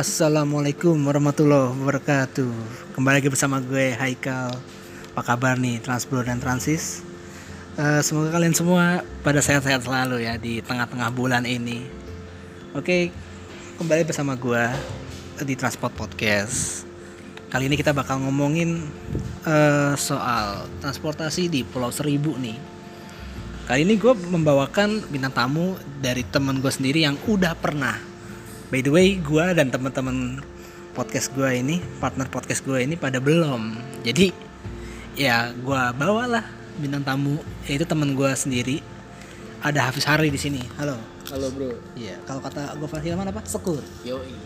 Assalamualaikum warahmatullahi wabarakatuh. Kembali lagi bersama gue Haikal. Apa kabar nih Transbro dan Transis? Eh, Semoga kalian semua pada sehat-sehat selalu ya Di tengah-tengah bulan ini. Oke Kembali bersama gue Di Transport Podcast. Kali ini kita bakal ngomongin eh, Soal transportasi di Pulau Seribu nih. Kali ini gue membawakan bintang tamu Dari temen gue sendiri yang udah pernah By the way, gue dan teman-teman podcast gue ini, partner podcast gue ini pada belum. Jadi ya gue bawalah bintang tamu, yaitu teman gue sendiri. Ada Hafiz Hari di sini. Halo. Halo bro. Iya, kalau kata gue Hilman apa? Sekur. Yoi.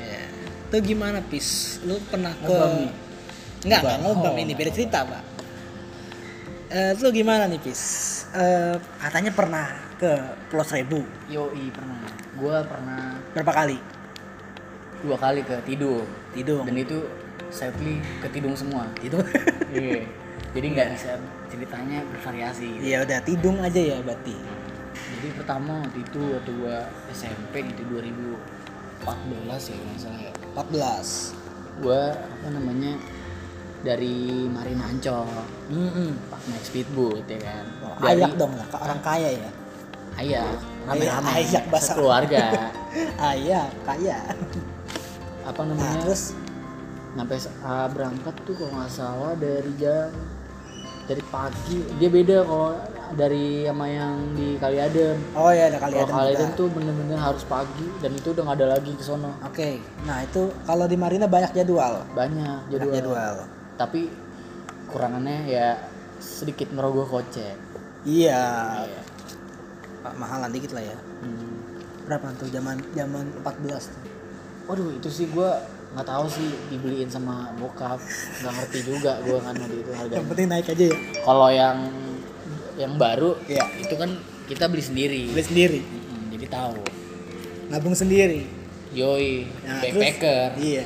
Ya. Itu gimana, Pis? Lu pernah ke? Enggak, enggak Ngobam. ini beda cerita, Pak. Eh, lu gimana nih, Pis? Eh, katanya pernah ke Pulau Seribu. Yoi pernah. Gua pernah Berapa kali? dua kali ke Tidung. Tidung. Dan itu sadly ke Tidung semua. Itu. Iya. Jadi nggak bisa ceritanya bervariasi. gitu. ya udah tidung aja ya berarti. Jadi pertama waktu itu waktu gua SMP itu 2014 ya salah ya. 14. Gua apa namanya dari Marina Ancol Mm pak naik speedboat ya kan. Oh, Dari ayak dong lah, ke orang kaya ya. Ayak, rame-rame. Ayak bahasa- Sekeluarga. Ayak, kaya. apa Nah, namanya? terus sampai uh, berangkat tuh kalau nggak salah dari jam dari pagi dia beda kalau dari sama yang di Kaliadem oh ya ada kali kalau Kaliadem tuh bener-bener harus pagi dan itu udah nggak ada lagi ke sono Oke, nah itu kalau di Marina banyak jadwal. banyak Banyak jadwal, jadwal. tapi kurangannya ya sedikit merogoh kocek Iya. Pak mahalan dikit lah ya. Hmm. Berapa tuh zaman zaman 14 tuh? waduh itu sih gua nggak tahu sih dibeliin sama bokap nggak ngerti juga gua kan waktu itu Yang harganya penting naik aja ya. kalau yang yang baru Iya. itu kan kita beli sendiri Beli sendiri, Mm-mm, jadi tahu nabung sendiri. Yoi, Nah, backpacker. Terus, iya.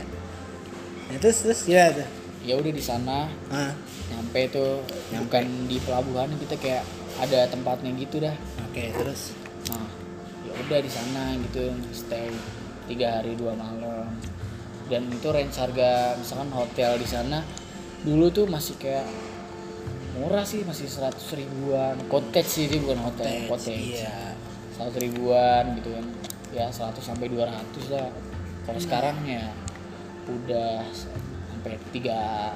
Nah, terus terus ya tuh. Ya udah di sana Ah, nyampe tuh bukan di pelabuhan kita kayak ada tempatnya gitu dah. oke, terus Nah, ya udah di sana gitu stay tiga hari dua malam. Dan itu range harga misalkan hotel di sana dulu tuh masih kayak murah sih masih seratus ribuan cottage sih ini bukan hotel cottage Iya. seratus ribuan gitu kan ya 100 sampai 200 lah kalau Iya. sekarang ya udah sampai tiga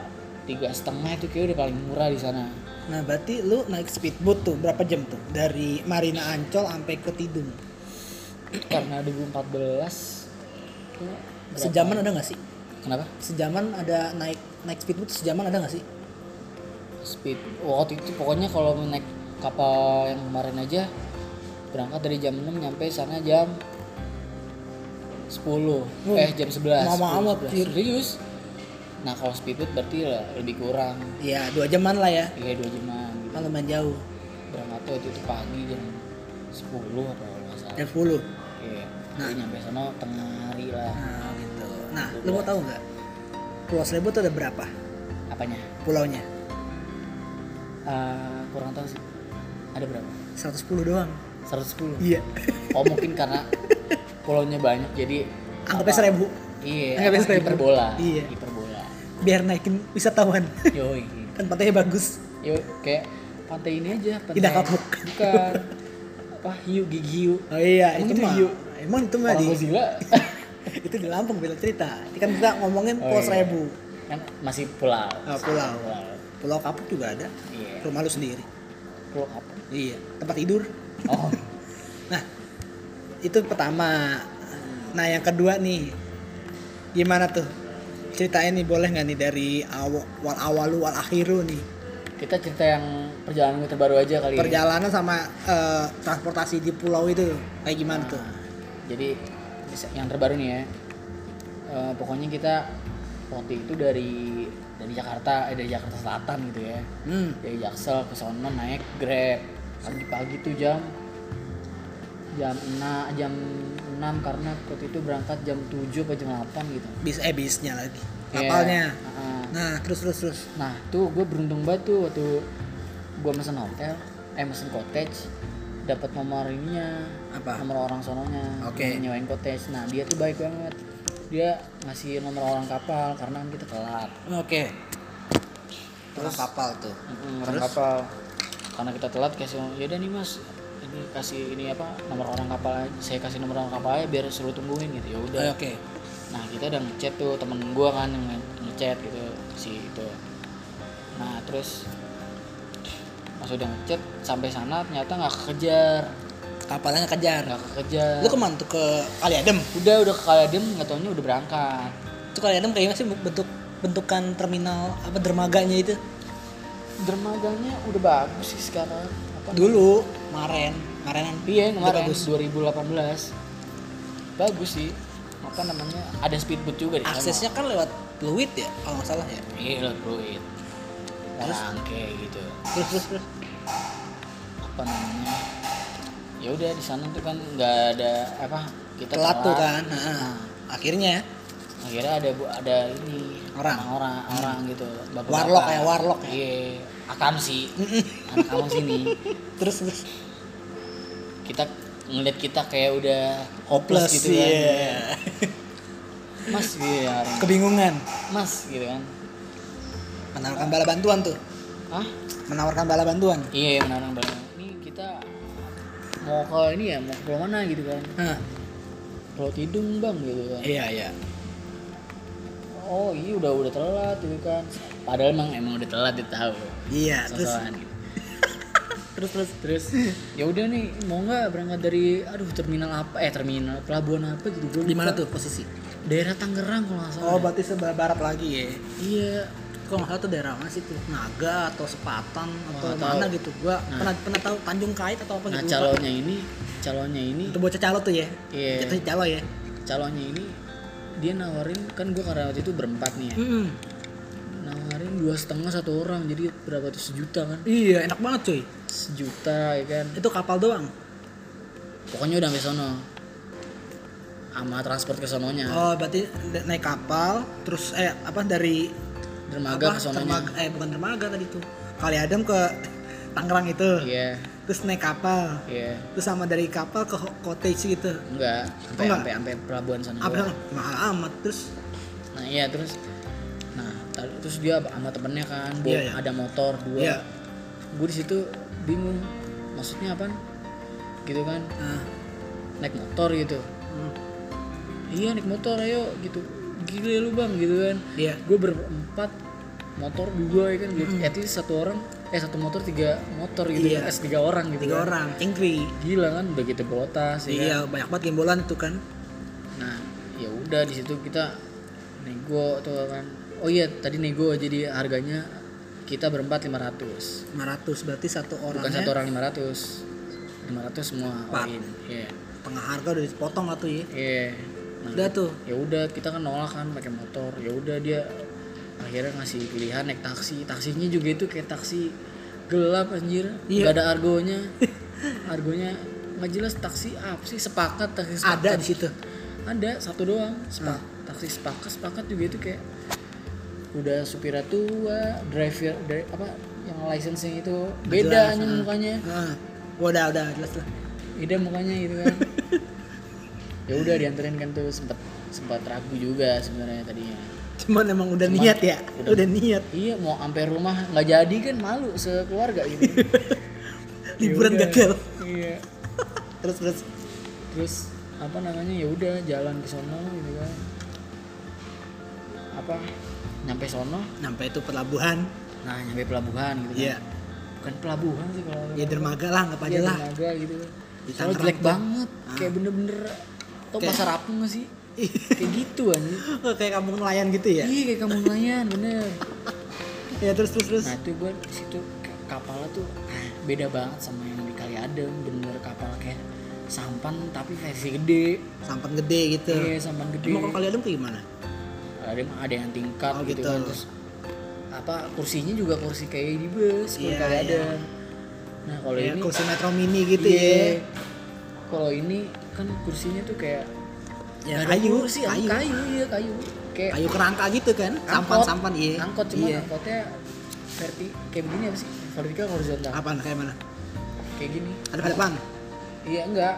tiga setengah itu kayak udah paling murah di sana Nah, berarti lu naik speedboat tuh berapa jam tuh? Dari Marina Ancol sampai ke Tidung. karena 2014 tuh berapa? Sejaman ada nggak sih? kenapa Sejaman ada naik naik speedboat sejaman ada nggak sih? speed waktu itu pokoknya kalau naik kapal yang kemarin aja berangkat dari jam 6 nyampe sana jam 10 eh jam 11 Lama 10, amat, 11. Jir. serius nah kalau speedboat berarti lah lebih kurang Iya, dua jaman lah ya. tiga dua jaman gitu Kan lumayan jauh. tuh itu, itu pagi jam 10 apa kalau nggak salah Jam 10. iya jadi nyampe sana tengah hari lah Nah, gitu. Nah, lu mau tahu nggak? Pulau Seribu tuh ada berapa apanya pulaunya? Eh, kurang tahu sih ada berapa 110 doang. 110 Iya. oh mungkin karena pulaunya banyak jadi Anggapnya apa- seribu. iya Anggapnya apa, seribu. hiperbola Iya. hiperbola Biar naikin wisatawan. yoi kan pantainya bagus. yoi kayak pantai ini aja pantai Tidak kapuk. bukan apa hiu gigi hiu Oh iya, Emang itu itu mah. hiu? Emang itu mah di itu di Lampung beda cerita. Ini kan kita ngomongin Oh, Pulau iya. Seribu. kan masih pulau Ah, pulau. pulau Pulau Kapuk juga ada. iya Rumah lu sendiri. pulau apa Iya, tempat tidur. oh Nah, itu pertama. Nah, yang kedua nih, gimana tuh? Ceritain nih boleh nggak nih dari awal awal awal akhiru nih? Kita cerita yang perjalanan gue terbaru aja kali ya. perjalanan sama eh, transportasi di pulau itu kayak gimana tuh? jadi yang terbaru nih ya. Eh, pokoknya kita waktu itu dari dari Jakarta eh, dari Jakarta Selatan gitu ya. Hmm, dari Jaksel ke sono naik Grab. Pagi-pagi tuh jam jam 6 jam 6 karena waktu itu berangkat jam 7 atau jam 8 gitu bis eh bisnya lagi Iya, kapalnya. heeh. Nah, terus terus terus. Nah tuh gue beruntung banget tuh waktu gue mesen hotel, eh mesen cottage, dapat nomor ininya, Apa? nomor orang sononya, Oke. yang nyewain cottage. Nah dia tuh baik banget. dia ngasih nomor orang kapal karena kan kita telat Oke. Terus kapal tuh. Orang kapal karena kita telat kasih ya udah nih mas ini kasih ini apa nomor orang kapal saya kasih nomor orang kapal aja biar suruh tungguin gitu ya udah Oke. nah kita udah ngechat tuh temen gua kan yang nge- ngechat gitu si itu nah terus pas udah ngechat sampai sana ternyata nggak kekejar Kapalnya kejar. nggak kekejar Lu ke mana tuh ke Kali Adem? udah udah ke Kaladem nggak taunya udah berangkat Itu Kali Adem kayaknya masih bentuk bentukan terminal apa dermaganya itu. dermaganya udah bagus sih sekarang Dulu, kemarin, kemarinan. iya kemarin bagus. 2018 bagus sih apa namanya ada speedboat juga di. Aksesnya kan lewat fluid ya, kalau nggak salah ya. iya lo fluid rangke gitu Terus terus terus. apa namanya ya udah di sana tuh kan nggak ada apa kita Telat tuh kan. Nah. Akhirnya akhirnya ada bu ada ini Orang. orang orang gitu bapak Warlock ya, warlock ya. iya akam sih anak kamu sini terus terus kita ngeliat kita kayak udah hopeless gitu kan iya. mas gitu ya orang. Kebingungan. mas gitu kan Menawarkan bala bantuan tuh. ah Menawarkan bala bantuan. iya menarang banget ini kita mau ke ini ya mau ke mana gitu kan Hah. Pulau Tidung bang gitu kan Iya iya. oh iya udah udah telat gitu kan padahal emang emang udah telat dia tahu Iya, terus gitu. terus terus terus ya udah nih mau nggak berangkat dari aduh terminal apa eh terminal pelabuhan apa gitu gue di mana tuh posisi? daerah Tangerang kalau nggak salah Oh, berarti sebelah barat lagi ya. iya Kalau nggak salah tuh daerah mana sih tuh? Naga atau Sepatan atau nggak mana gitu. Gua Nah. pernah pernah tahu Tanjung Kait atau apa nah gitu. lupa. calonnya ini calonnya ini Itu bocah calo tuh ya. iya Jatuhnya calo ya. calonnya ini dia nawarin kan gue karena waktu itu berempat nih ya Mm-mm. nawarin dua setengah satu orang jadi berapa tuh sejuta kan Iya, enak banget cuy. sejuta ya kan Itu kapal doang. pokoknya udah sampai sono sama transport ke sononya Oh, berarti na- naik kapal terus eh apa dari dermaga apa, ke sononya dermaga, eh bukan dermaga tadi tuh. Kali Adem ke Tangerang itu. iya Terus naik kapal. iya Terus sama dari kapal ke cottage gitu. enggak sampai enggak? sampai sampai pelabuhan sana Apa mahal amat terus nah iya terus tar- terus dia sama temennya kan bawa Iya, iya. ada motor dua Iya. gue di situ bingung maksudnya apa gitu kan nah, naik motor gitu hmm, iya naik motor ayo gitu gila lu bang gitu kan iya. gue berempat motor dua ya kan gitu. at least satu orang eh satu motor tiga motor gitu Iya. eh tiga orang gitu Tiga kan. orang, cingkri. gila kan begitu botas ya kan? Iya, banyak banget gembolan tuh kan. nah ya udah di situ kita nego tuh kan oh iya tadi nego jadi harganya kita berempat 500 500 berarti satu bukan orangnya satu orang 500 500 semua all in iya. Tengah harga udah dipotong lah tuh ya. iya. Nah, Udah tuh. ya udah kita kan nolak kan pakai motor. Ya udah dia akhirnya ngasih pilihan naik taksi. Taksinya juga itu kayak taksi gelap anjir. Nggak ada argonya. Argonya nggak jelas taksi apa sih? Sepakat taksi sepakat. Ada di situ. ada satu doang. Sepak taksi sepakat sepakat juga itu kayak udah supirnya tua driver dri- apa yang license itu beda aja ah. mukanya Nah, gua udah udah jelas lah. beda mukanya gitu kan ya udah dianterin kan tuh sempat sempat ragu juga sebenarnya tadinya Cuman emang udah Cuman niat ya. udah- Udah, niat. iya mau sampai rumah nggak jadi kan malu sekeluarga gitu Liburan Ya udah. gagal. iya Terus terus terus apa namanya ya udah jalan ke sono gitu kan apa nyampe sono sampai itu pelabuhan. nah nyampe pelabuhan gitu kan Iya. bukan pelabuhan sih kalau Ya dermaga lah, anggap aja Iya, lah. dermaga gitu kan Di soalnya jelek tuh. banget kayak bener-bener tau Kayak- pasar apung gak sih kayak gitu Oh, kayak kampung nelayan gitu ya. iya kayak kamu nelayan bener Ya terus terus terus. nah itu gue di situ kapalnya tuh ah, beda banget sama yang di Kali Adem bener kapal kayak sampan tapi versi gede Sampan gede gitu. iya sampan gede Emang kalau kali adem kayak gimana? Ada ada yang tingkat Oh, gitu, gitu. kan terus apa kursinya juga kursi kayak di bus Iya, Kali iya. Adem nah kalau Kayak ini kursi metro mini gitu iya. ya. kalau ini kan kursinya tuh kayak Ya ada kayu, kursi, kayu. kayu. kayu iya kayu kayak Kayu kerangka gitu kan. Sampan sampan iya. angkot cuma Iya. angkotnya verti kayak begini apa sih vertikal horizontal Apaan kayak mana? kayak gini Ada depan. iya enggak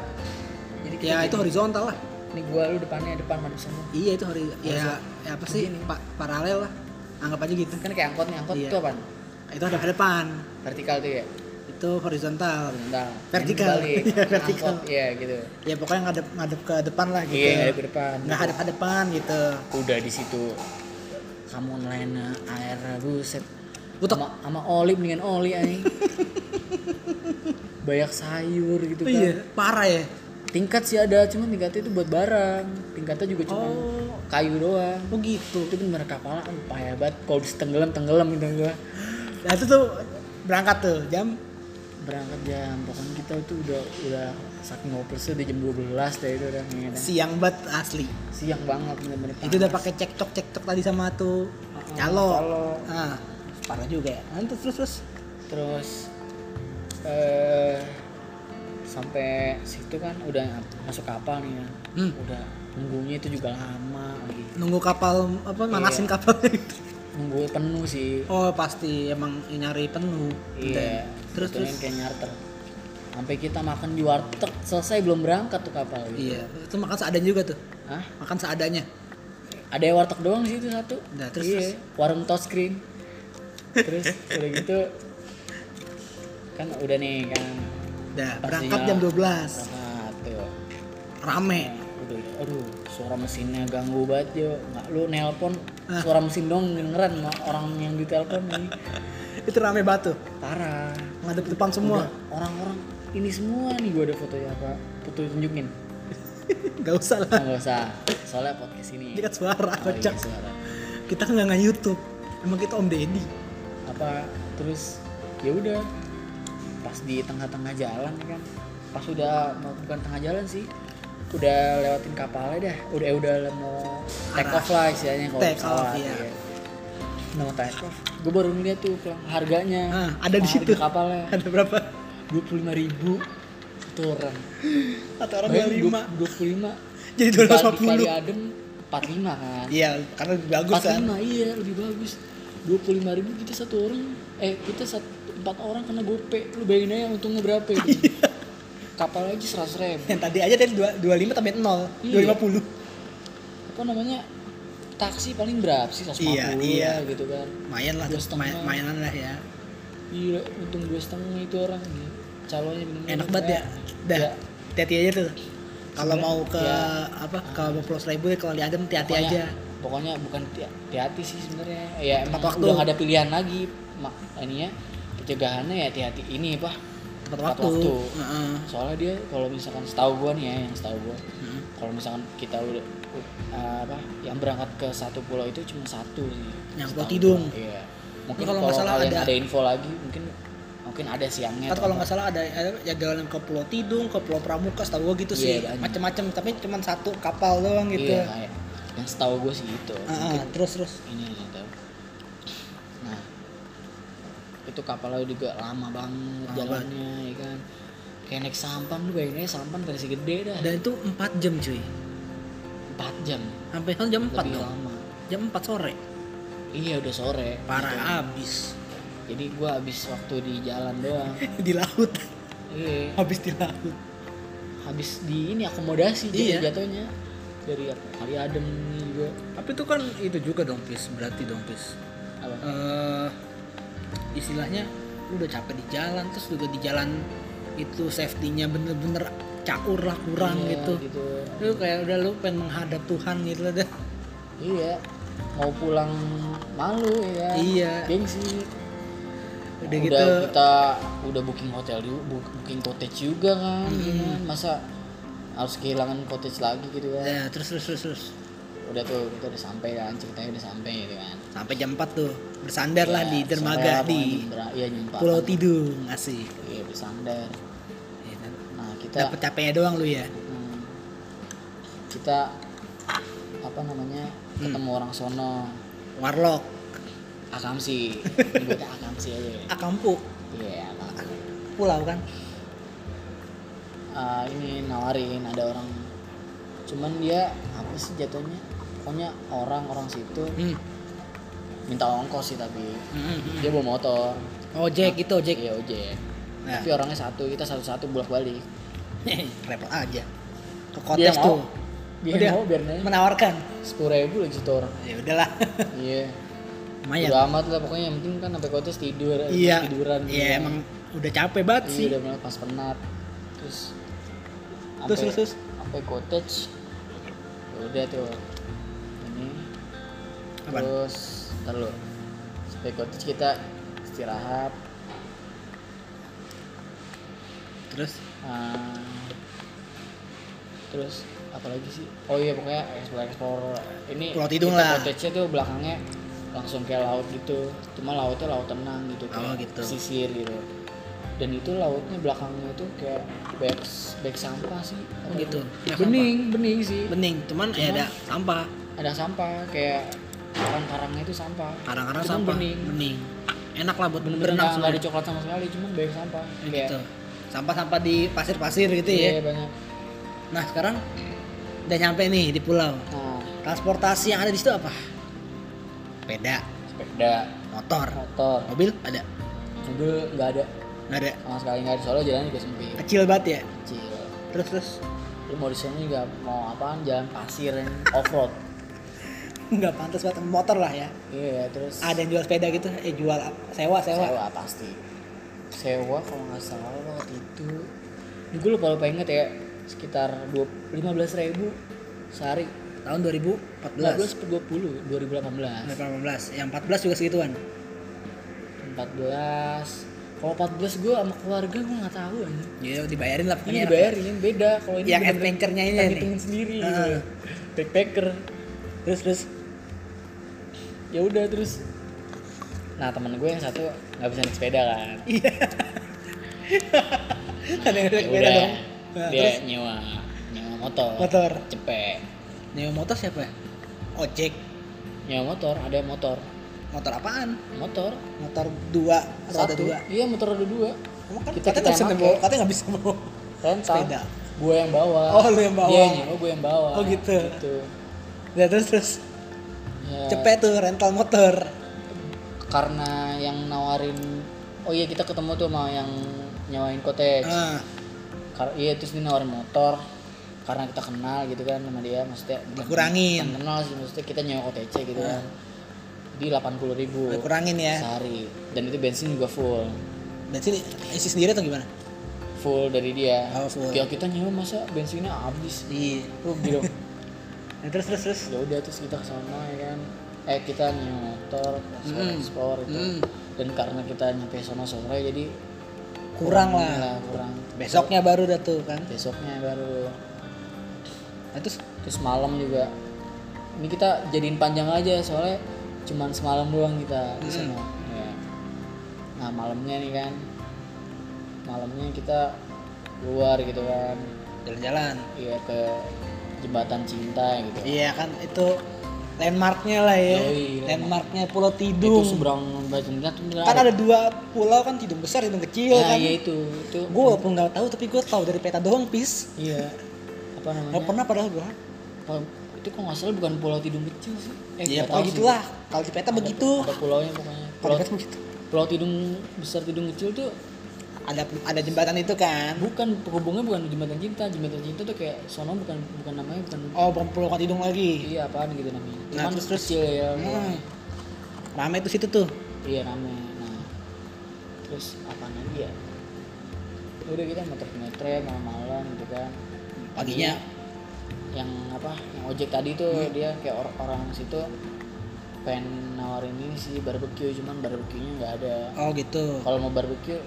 jadi Ya kayak itu gini. horizontal lah. Nih gua lu depannya depan semua. Iya itu hari ya, ya apa sih? pa- paralel lah. Anggap aja gitu. Kan kayak angkot nih angkot Iya. itu apa itu ada depan. Vertikal tuh ya? Itu horizontal. Horizontal. Vertikal. Iya, vertikal. iya gitu. Ya pokoknya ngadep ngadep ke depan lah gitu. Iya ngadep ke depan. Nggak hadap hadapan gitu. Udah di situ. Kamu lena air buset. Butek. sama, sama oli dengan oli anjing. Banyak sayur gitu kan. iya parah ya tingkat sih ada cuma tingkatnya itu buat barang. Tingkatnya juga cuma Oh. kayu doang. Oh gitu. Itu bener kapalan payah banget kalau tenggelam tenggelam gitu gua nah itu tuh berangkat tuh jam? Berangkat jam. Pokoknya kita tuh udah udah saking ngopersnya udah jam 12 deh itu udah dah. siang banget asli. Siang banget bener-bener itu udah pakai cekcok cekcok tadi sama tuh calo. calo. ah parah juga ya. Nah, terus terus terus? Terus eh sampai situ kan udah masuk kapal nih ya. Hmm. udah nunggunya itu juga lama lagi. Nunggu kapal apa manasin Iya. kapal nunggu penuh sih. Oh pasti emang nyari penuh. Iya terus terus? kayak nyarter. Sampai kita makan di warteg selesai belum berangkat tuh kapal gitu. iya itu makan seadanya juga tuh? Hah? makan seadanya? Ada yang warteg doang di situ satu. Nah, terus- iya terus? warung touchscreen terus udah gitu kan udah nih kan udah Pastinya. berangkat jam 12 satu rame. Udah aduh suara mesinnya ganggu banget yo. Nggak lu nelpon Ah. suara mesin dong dengeran orang yang ditelepon nih itu rame batu parah. Ngadep depan semua. Orang-orang ini semua nih gua ada fotonya apa foto tunjukin nggak usah lah. Nggak usah. Soalnya podcast ini ini kan suara Oh, kocak. iya, suara. kita kan nggak nge YouTube emang kita Om Deddy. Apa? Terus ya udah pas di tengah-tengah jalan ya kan? Pas udah mau bukan tengah jalan sih udah lewatin kapalnya dah. Udah udah mau take off lah istilahnya kalau Take pesawat, off, iya. Udah mau take off. Gue baru ngeliat tuh Plang, harganya. Ah, ada di situ. kapalnya. Ada berapa? Dua puluh lima ribu satu orang. Satu orang Bayangin 25 dua puluh lima. Jadi kali 250 adem empat lima kan? Iya karena lebih bagus empat kan lima iya lebih bagus. Dua puluh lima ribu kita satu orang eh kita satu empat orang kena gope lu bayangin aja untungnya berapa itu Iya. kapal aja seratus ribu yang tadi aja tadi dua- 25 tambah 0 Iya. 250 apa namanya taksi paling berapa sih 150 Iya, iya. ya gitu kan lumayan lah Dua setengah. main- mainan lah ya gila untung dua setengah itu orang gitu. calonnya bener enak banget ya dah Ya. hati-hati aja tuh kalau mau ke ya. apa ke Pulau Seribu ya kalau di Adem hati-hati aja pokoknya bukan hati- hati-hati sih sebenarnya ya emang waktu. udah gak ada pilihan lagi mak ininya pencegahannya ya hati-hati. Ini apa? Tepat Tepat waktu, waktu. Heeh. soalnya dia kalau misalkan setahu gua nih ya yang setahu gua Heeh. kalau misalkan kita udah uh, apa yang berangkat ke satu pulau itu cuma satu sih. Yang Pulau Tidung. iya. Mungkin kalau nggak salah ada- ada, info lagi mungkin mungkin ada siangnya atau kalau nggak salah ada ada ya jalan ke Pulau Tidung ke Pulau Pramuka setahu gua gitu Iya, sih. macam-macam tapi cuma satu kapal doang gitu. Iya kayak yang setahu gua sih itu. Ah, ah, mungkin terus terus. ini gitu nah itu kapalnya juga lama banget Lama. jalannya ya kan. Kayak naik sampan lu aja sampan versi gede dah. Dan itu 4 jam cuy. 4 jam. Sampai kan jam 4 lebih dong. lama. Jam 4 sore. Iya udah sore. Parah Gitu. abis jadi gua habis waktu di jalan doang. Di laut. Iya. Habis di laut. Habis di ini akomodasi jadi Iya. jatuhnya. Dari kali adem ini juga. Tapi itu kan itu juga dong pis. Berarti dong pis. Apa? Eh istilahnya lu udah capek di jalan terus juga di jalan itu safety-nya bener-bener caur lah kurang Iya, gitu. gitu. Lu kayak udah lu pengen menghadap Tuhan gitu lah dah. Iya mau pulang malu ya Iya. gengsi. Udah, udah gitu. kita udah booking hotel book- booking cottage juga kan. Hmm. masa harus kehilangan cottage lagi gitu kan. Ya terus terus terus, terus. Udah tuh kita udah sampai kan ceritanya udah sampai gitu kan. Sampai jam 4 tuh bersandar lah Ya, di dermaga di iya empat. Pulau Tidung asik. Iya bersandar. Ya kan? nah kita dapet capeknya doang lu ya? Hmm, kita apa namanya Hmm. ketemu orang sono. Warlock. Akamsi. Nyebutnya akamsi aja ya. Akampu. Iya akamsi pulau kan? Ah, ini nawarin ada orang. Cuman dia apa sih jatuhnya pokoknya orang-orang situ hmm. minta ongkos sih tapi Hmm, hmm, hmm. dia bawa motor. Ojek gitu ojek iya ojek Nah. tapi orangnya satu kita satu-satu bolak balik repot aja. Ke kotes mau. tuh. Dia Udah. mau biar nanya menawarkan. Sepuluh ribu lagi situ orang. Ya udahlah. Iya. Lumayan. Udah amat lah pokoknya yang penting kan sampai kotes tidur iya. tiduran. Gitu iya. kan. emang udah capek banget Iya, sih. udah mulai pas penat. Terus Terus, sampai- terus, terus? sampai cottage ya udah tuh? Terus ntar lu sampai cottage kita istirahat. Terus? Ah, terus apa lagi sih? Oh iya pokoknya explore explore. Ini Pulau Tidung lah. cottage-nya tuh belakangnya langsung kayak laut gitu. Cuma lautnya laut tenang gitu Oh, kayak gitu. pesisir gitu. Dan itu lautnya belakangnya tuh kayak back back sampah sih. Oh, gitu. Bening bening sih. Bening cuman, ya Cuman- ada sampah. ada sampah kayak karang-karangnya itu sampah. Kadang-kadang Cuman sampah bening. bening. Enak lah buat bener-bener berenang nggak nggak ada coklat sama sekali cuman banyak sampah. Ya gitu. Sampah-sampah di pasir-pasir gitu iya ya banyak. Nah sekarang udah nyampe nih di pulau. Nah. Transportasi yang ada di situ apa? Sepeda. Sepeda. Motor. Motor. Mobil ada? Mobil nggak ada. Nggak ada? Sama sekali nggak ada. Soalnya jalan juga sempit. Kecil banget ya? Kecil. Terus terus? Lu mau di sana juga mau apaan? Jalan pasir yang off road nggak pantas buat motor lah ya. Iya terus? Ada yang jual sepeda gitu eh jual sewa sewa, sewa pasti. Sewa kalau nggak salah waktu itu. Ini gue lupa lupa inget ya sekitar dua lima belas ribu sehari. Tahun 2014 15 per 20 2018 2018 yang 14 juga segituan. 14 kalau 14 gue sama keluarga gue nggak tahu aja ya dibayarin lah ini pokoknya dibayarin beda. Kalau ini Yang adventure-nya ini ngitungin sendiri gitu. Heeh. backpacker. Terus terus ya udah terus? Nah temen gue yang satu nggak bisa naik sepeda kan? Iya. Ada yang naik Ya sepeda udah, dong. Nah, dia terus? nyewa nyewa motor. Motor. Cepet. Nyewa motor siapa ojek. Nyewa motor ada motor. Motor apaan? Motor. Motor dua roda satu. dua. Iya motor roda dua. Emang kan Kita- katanya kita nggak bisa bawa katanya nggak bisa bawa rental. Sepeda. gue yang bawa. Oh, lu yang bawa. dia yang nyewa gue yang bawa. Oh, gitu. gitu. ya terus terus Ya, cepet tuh rental motor. Karena yang nawarin oh iya kita ketemu tuh sama yang nyawain cottage. Ah. Kar- iya terus dia nawarin motor karena kita kenal gitu kan sama dia maksudnya Dikurangin. bukan kenal sih maksudnya kita nyewa OTC gitu kan. Di 80.000 ribu. Kurangin ya? Sehari. Dan itu bensin juga full. Bensin isi sendiri atau gimana? Full dari dia. Oh, full. ya kita nyewa masa bensinnya habis. Iya. Dong ya, terus terus terus. Ya udah terus kita ke sana ya kan. Eh kita nyewa motor Hmm. explore itu. Hmm. dan karena kita nyampe sana sore jadi kurang kurang lah kurang. Besoknya baru dah tuh kan? Besoknya baru. Nah, terus? Terus malam juga. Ini kita jadiin panjang aja soalnya cuman semalam doang kita di sana. Ya. nah malamnya nih kan. Malamnya kita keluar gitu kan. Jalan-jalan. Iya ke jembatan cinta gitu. Iya kan itu landmarknya lah ya. Yoi, landmarknya Pulau itu Tidung seberang jembatan cinta tuh kan ada dua pulau kan Tidung besar Tidung kecil ya, kan. iya itu itu. Gue walaupun nggak tahu tapi gue tahu dari peta doang pis. Iya. Apa namanya? Nggak pernah padahal gue Apa- itu kok nggak salah bukan pulau tidung kecil sih. Eh iya pokoknya sih. gitulah. Kalau di peta Ada- begitu. ada pulaunya pokoknya. Kalau pulau di peta begitu. Pulau tidung besar tidung kecil tuh ada ada jembatan itu kan? Bukan penghubungnya bukan jembatan cinta. Jembatan cinta tuh kayak sono bukan bukan namanya bukan oh bukan Pulau Tidung lagi? Iya apaan gitu namanya. Nah, cuman terus- terus- kecil ya. Hmm. rame tuh situ tuh? Iya rame. Nah terus apa lagi ya? Udah kita motor metre malam-malam gitu kan. Paginya? Yang apa yang ojek tadi tuh Hmm. dia kayak orang orang situ pengen nawarin ini sih barbecue. Cuman barbecue nya nggak ada. Oh gitu. Kalau mau barbecue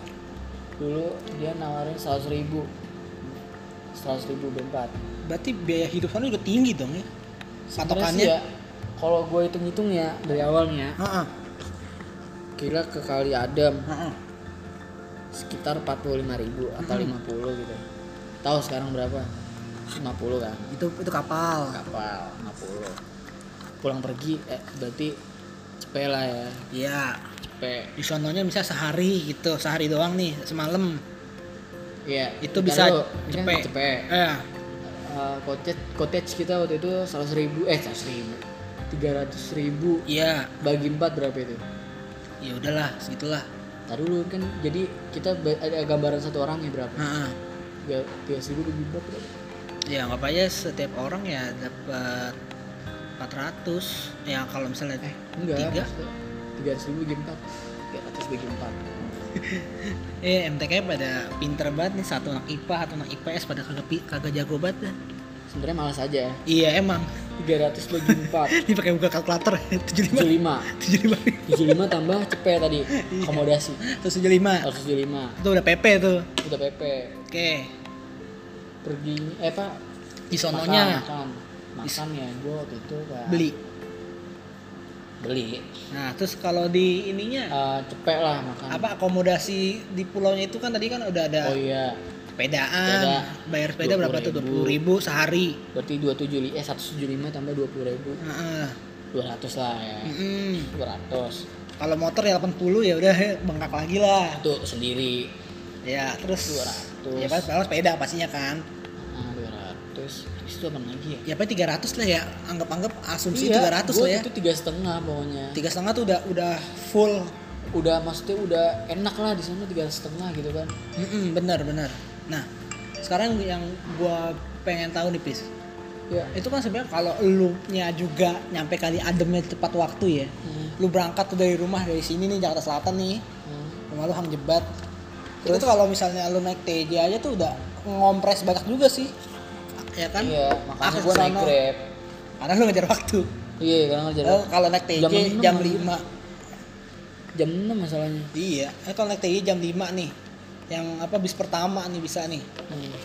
dulu dia nawarin seratus ribu. seratus ribu berempat berarti biaya hidup sana udah tinggi dong ya? Patokannya ya kalau gue hitung hitung ya dari awalnya Heeh, kira ke kali Adam. Heeh. sekitar 45.000 ribu atau Hmm. 50 gitu. Tahu sekarang berapa? 50 kan? Itu itu kapal. Kapal 50 pulang pergi eh berarti cepet lah ya. Iya di sononya bisa sehari gitu sehari doang nih semalam. Iya Itu bisa kan cepet. cepet. Eh Uh, cottage cottage kita waktu itu seratus ribu eh seratus ribu tiga ratus ribu. Iya. Bagi empat berapa itu? Ya udahlah segitulah. Tadi dulu kan jadi kita ada gambaran satu orangnya berapa? Heeh. tiga tiga ribu bagi empat berapa? Ya nggak apa aja setiap orang ya dapat 400 ya kalau misalnya eh enggak Tiga? Tiga ratus ribu bagi empat. Tiga ratus bagi empat. Eh MTK pada pinter banget nih satu anak IPA satu anak IPS pada kagak kagak jago banget dah. sebenarnya malas aja. Iya emang. Tiga ratus bagi empat. Ini pakai buka kalkulator 75 tujuh lima. 75 tujuh lima tambah cepet tadi. Akomodasi. terus 75 harus tujuh lima. Itu udah PP tuh. Udah pp oke. Pergi eh pak? Di sononya. Makan makan, makan ya gue waktu itu kayak beli beli. Nah terus kalau di ininya? Eh, cepet lah makan. Apa akomodasi di pulaunya itu kan tadi kan udah ada oh iya. sepedaan Sepeda. bayar sepeda berapa tuh? 20.000. 20 ribu. Sehari. Berarti dua tujuh eh satu tujuh lima tambah dua puluh ribu. Heeh. dua ratus lah ya. Dua ratus. Kalau motor ya 80 ya udah bengkak lagi lah. Itu sendiri. Ya terus 200. ya pas kalau sepeda pastinya kan. Ah dua ratus habis itu apa lagi ya? Ya paling 300 lah ya. Anggap-anggap asumsi Iya, 300 gua lah ya. itu tiga setengah pokoknya. Tiga setengah tuh udah udah full. Udah maksudnya udah enak lah di sana tiga setengah gitu kan. Mm-mm, bener bener nah sekarang yang gua pengen tahu nih pis. Ya. Itu kan sebenarnya kalau lu nya juga nyampe kali ademnya tepat waktu ya hmm. lu berangkat tuh dari rumah dari sini nih Jakarta Selatan nih. Hmm. rumah lu hang jebat. Itu tuh kalau misalnya lu naik TJ aja tuh udah ngompres banyak juga sih ya kan? Iya makanya gue naik grab. Karena lu ngejar waktu. Iya karena ngejar Lu kalau naik TJ Jam jam, enam lagi. 5 jam enam masalahnya. Iya eh, kalau naik TJ jam 5 nih. Yang apa bis pertama nih bisa nih. Hmm.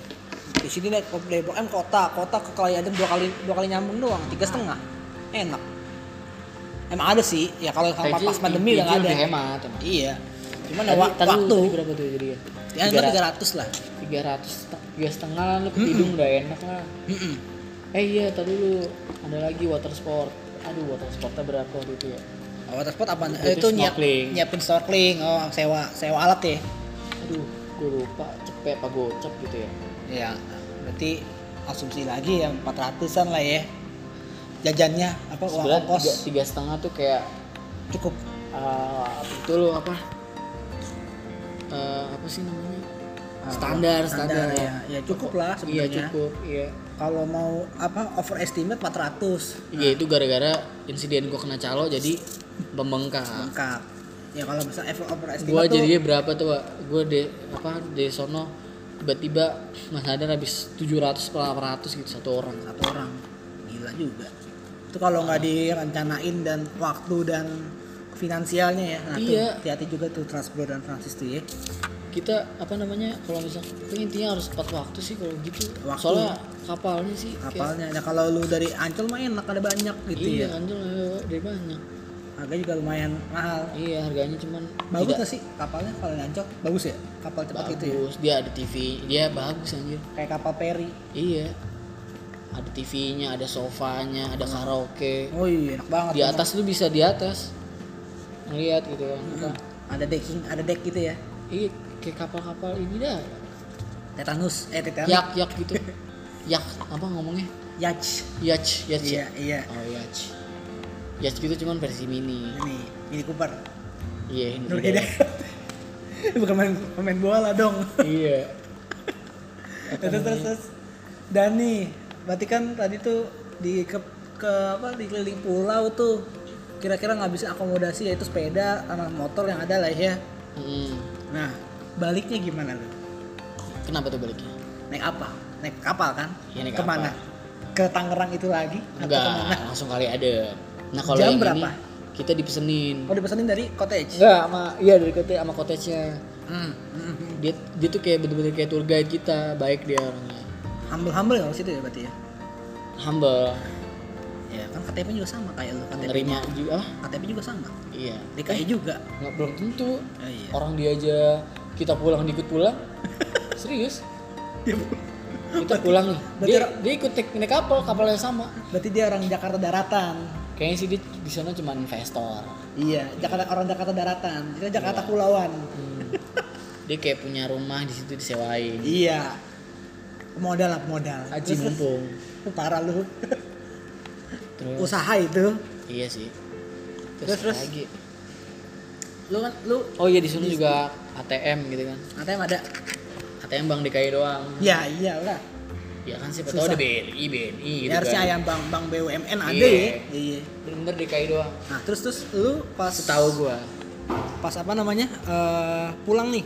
di sini naik Depok M kota kota ke kali adem dua kali dua kali nyambung doang tiga setengah. Enak. Emang ada sih ya kalau pas, pandemi udah nggak ada. hemat emang. Iya cuman Tadi- waktu tadi berapa tuh jadi ya ya tiga ratus. lah. Tiga ratus tiga setengah lah lu ketidung udah enak lah. Mm-mm. eh iya tadi lu ada lagi water sport. Aduh water sportnya berapa waktu itu ya? Oh, water sport apa? Itu Eh, itu nyiap, nyiapin snorkeling, oh sewa sewa alat ya? aduh gue lupa cepet apa gocap gitu ya. Ya, berarti asumsi lagi yang 400-an lah ya. Jajannya apa uang sebenarnya tiga, setengah tuh kayak cukup. uh, itu lo apa Eh, apa sih namanya standar standar, ya. Ya cukup lah iya sebenarnya. cukup iya Kalau mau apa overestimate 400 iya itu gara-gara insiden gue kena calo jadi membengkak lengkap. Ya kalau bisa overestimate gue tuh jadinya berapa tuh Pak? gue de apa dari sono tiba-tiba mas Hadar habis 700 atau 800 gitu satu orang satu orang. Gila juga. Itu kalau nggak direncanain dan waktu dan finansialnya ya. Nah, tuh, Iya. hati-hati juga tuh Transbro dan Francis tuh ya. kita apa namanya kalau misal itu intinya harus tepat waktu sih kalau gitu. Waktu. soalnya kapalnya sih kayak- kapalnya. Nah kalau lu dari Ancol mah enak ada banyak gitu iya ya. Kan tuh dari banyak. Harganya juga lumayan mahal. Iya harganya cuman bagus tidak gak sih kapalnya kalau di Ancol? Bagus ya? Kapal cepat gitu ya? Bagus dia ada TV dia bagus anjir. Kayak kapal peri. Iya. Ada TV-nya ada sofanya ada karaoke. Oh iya enak banget di atas lu bisa di atas ngeliat gitu kan. Apa, ada decking ada deck gitu ya? Iya kayak kapal-kapal ini dah. Tetanus eh tetanus yak yak gitu. Yak apa ngomongnya? Yacht yacht yacht iya ya? iya. Oh yacht yacht gitu cuman versi mini. Ini Mini Cooper. Iya ini Nur juga. Hidayat. bukan main pemain bola dong. Iya. Terus terus terus. Dan nih berarti kan tadi tuh di ke, ke apa di keliling pulau tuh kira-kira nggak bisa akomodasi yaitu sepeda sama motor yang ada lah ya. Hmm. nah baliknya gimana lu kenapa tuh baliknya? Naik apa? Naik kapal kan? Iya, naik ke mana? ke Tangerang itu lagi atau enggak langsung kali ada. Nah kalau Jam yang berapa? ini kita dipesenin. Oh dipesenin dari cottage? Enggak sama iya dari cottage sama cottage-nya. Hmm. hmm, hmm. dia dia tuh kayak bener-bener kayak tour guide kita baik dia orangnya. Humble humble nggak situ ya berarti ya? Humble ya kan KTP juga sama kayak lu KTP menerima juga. Ah. KTP juga sama. Iya. DKI juga. Nggak belum tentu. Oh, iya. Orang dia aja kita pulang dikit pulang. Serius? Kita pulang nih. Dia, orang- dia ikut naik, naik kapal kapal yang sama. Berarti dia orang Jakarta daratan. Kayaknya sih dia di sana cuma investor. Iya Jakarta orang Jakarta daratan. Kita Jakarta Iya. pulauan Hmm. dia kayak punya rumah di situ disewain. Iya. Modal lah modal. Aji mumpung. Parah lu terus usaha itu. Iya sih. Terus, terus? lagi. Lu kan lu oh iya di sini juga ATM gitu kan. ATM ada? ATM Bank DKI doang. Ya iya lah. Ya kan siapa tahu ada BRI BNI gitu ya harusnya kan. yang bank bank BUMN ada Iya. ya. Iya. Bener-bener DKI doang. Nah terus terus lu pas setahu gua. pas apa namanya? Eh, pulang nih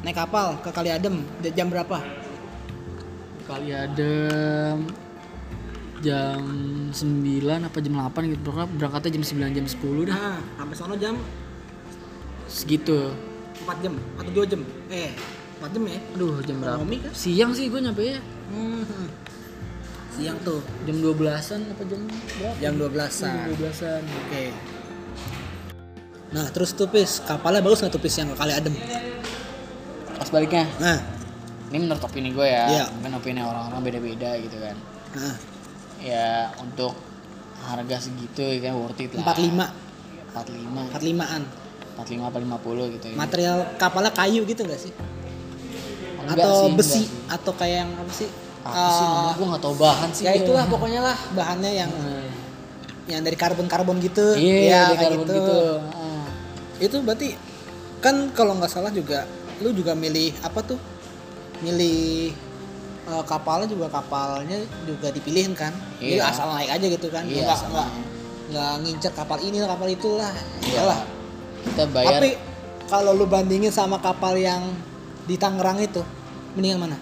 naik kapal ke Kali Adem jam berapa? Kali ada jam 9 apa jam 8 gitu. Berangkatnya jam 9 jam 10 dah. Nah sampai sono jam? Segitu. 4 jam atau 2 jam? Eh 4 jam ya? Aduh jam berapa? Kan? siang sih gue nyampe ya. Hmm. siang tuh? Jam 12-an apa jam berapa? Jam 12an jam 12-an oke. Nah terus tuh pis. Kapalnya bagus nggak tuh pis yang Kali Adem? Pas baliknya? Nah. Ini menurut opini gue ya. Iya. mungkin opini orang-orang beda-beda gitu kan. Nah ya untuk harga segitu ya kan worth it lah. 45 45 45an 45 apa 50 gitu ya. Material kapalnya kayu gitu nggak sih? Enggak atau sih, besi sih. atau kayak yang apa sih? Apa sih Eh, namanya? Gue gak tau bahan sih ya itulah pokoknya lah bahannya yang Hmm. yang dari karbon karbon gitu. Iya Ya, di kayak karbon gitu, Ah. itu berarti kan kalau nggak salah juga lu juga milih apa tuh? Milih eh, kapalnya juga kapalnya juga dipilihin kan. Jadi Iya. asal naik aja gitu kan. Iya, nggak nggak nggak ngincer kapal ini kapal itulah. Iya. iyalah kita bayar. Tapi kalau lu bandingin sama kapal yang di Tangerang itu mendingan mana?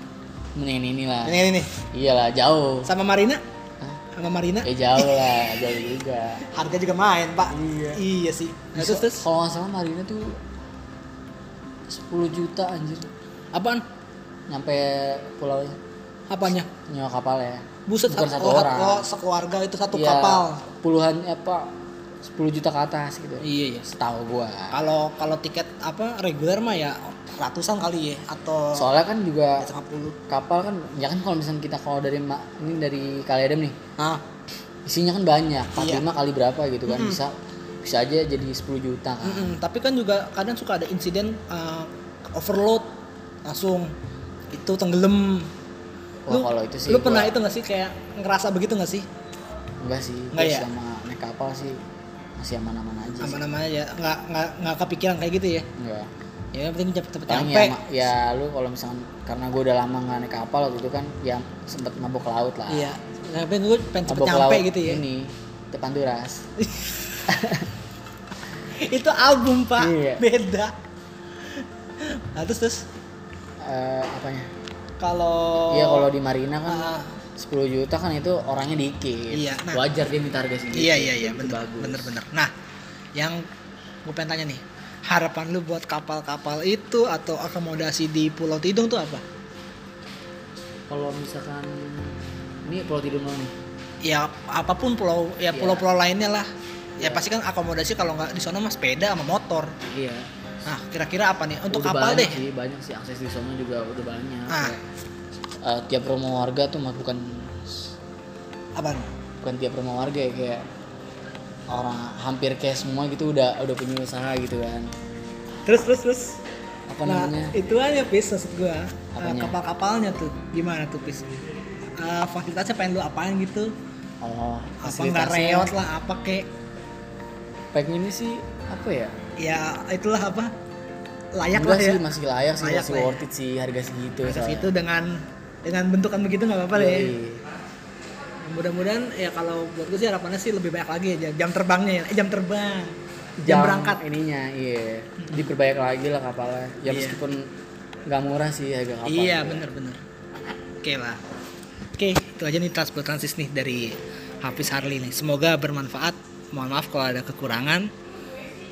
Mendingan inilah. Ini ini? Iyalah jauh. Sama Marina? Hah? sama Marina? Eh jauh lah jauh juga. Harga juga main pak. Iya. iya sih. Nah, terus terus kalau nggak salah Marina tuh 10 juta anjir. Apaan? Nyampe pulaunya apanya? Nyewa kapal ya. Buset Bukan satu, oh, orang. oh, sekeluarga itu satu Iya, kapal. puluhan apa 10 juta ke atas gitu. Iya iya. Setahu gua. Kalau kalau tiket apa reguler mah ya ratusan kali ya atau soalnya kan juga 50 kapal kan ya kan kalau misalnya kita kalau dari ini dari Kaliadem nih. Nah isinya kan banyak 45 Iya. kali berapa gitu kan. Mm-mm. bisa bisa aja jadi 10 juta kan. Mm-mm. tapi kan juga kadang suka ada insiden uh, overload langsung. Itu tenggelam Wah, kalau itu sih lu gua- pernah itu nggak sih? Kayak ngerasa begitu nggak sih? Enggak sih Enggak ya? sama naik kapal sih masih aman-aman aja namanya ya nggak nggak nggak kepikiran kayak gitu ya? Enggak ya yang penting cepet cepet nyampe. ya, ya lu kalau misalkan karena gue udah lama nggak naik kapal waktu itu kan ya sempet mabuk ke laut lah. Iya. Tapi gue pengen cepet mabuk nyampe gitu ya? ini depan duras. Itu album pak. Iya. beda. Nah terus terus? Eh, apanya kalau iya kalau di Marina kan Ah. 10 juta kan itu orangnya dikit Iya, nah. wajar dia minta harga segitu Iya iya iya bagus. bener bener. Nah yang gue pengen tanya nih harapan lu buat kapal-kapal itu atau akomodasi di Pulau Tidung tuh apa? kalau misalkan ini pulau tidur nih Ya apa pun pulau ya Iya. pulau-pulau lainnya lah. Ya Iya. pasti kan akomodasi kalau nggak di sana mah sepeda sama motor. iya Nah kira-kira apa nih untuk Udah kapal banyak deh? sih banyak sih akses di sana juga udah banyak Ah. Kayak, eh, tiap rumah warga tuh mah bukan Apaan? bukan tiap rumah warga ya kayak orang hampir kayak semua gitu udah udah punya usaha gitu kan Terus terus terus. apa nah namanya itu aja pis maksud gua Uh, kapal-kapalnya tuh gimana tuh pis? Uh, fasilitasnya pengen lu apaan gitu? oh Apa nggak reot lah apa kek? pengen ini sih apa ya Ya itulah apa? Layak Enggak lah ya. sih masih layak sih Layak masih lah ya. worth it sih harga segitu Harga segitu dengan dengan bentukan begitu nggak apa-apa lah ya. Mudah-mudahan ya kalau buat gue sih harapannya sih lebih banyak lagi ya jam terbangnya ya. Eh, jam terbang. Jam, berangkat. ininya iya diperbanyak lagi lah kapalnya ya Iya. meskipun nggak murah sih harga kapal Iya bener-bener. Oke lah. Oke itu aja nih transport transis nih dari Hafiz Harli nih. Semoga bermanfaat. Mohon maaf kalau ada kekurangan.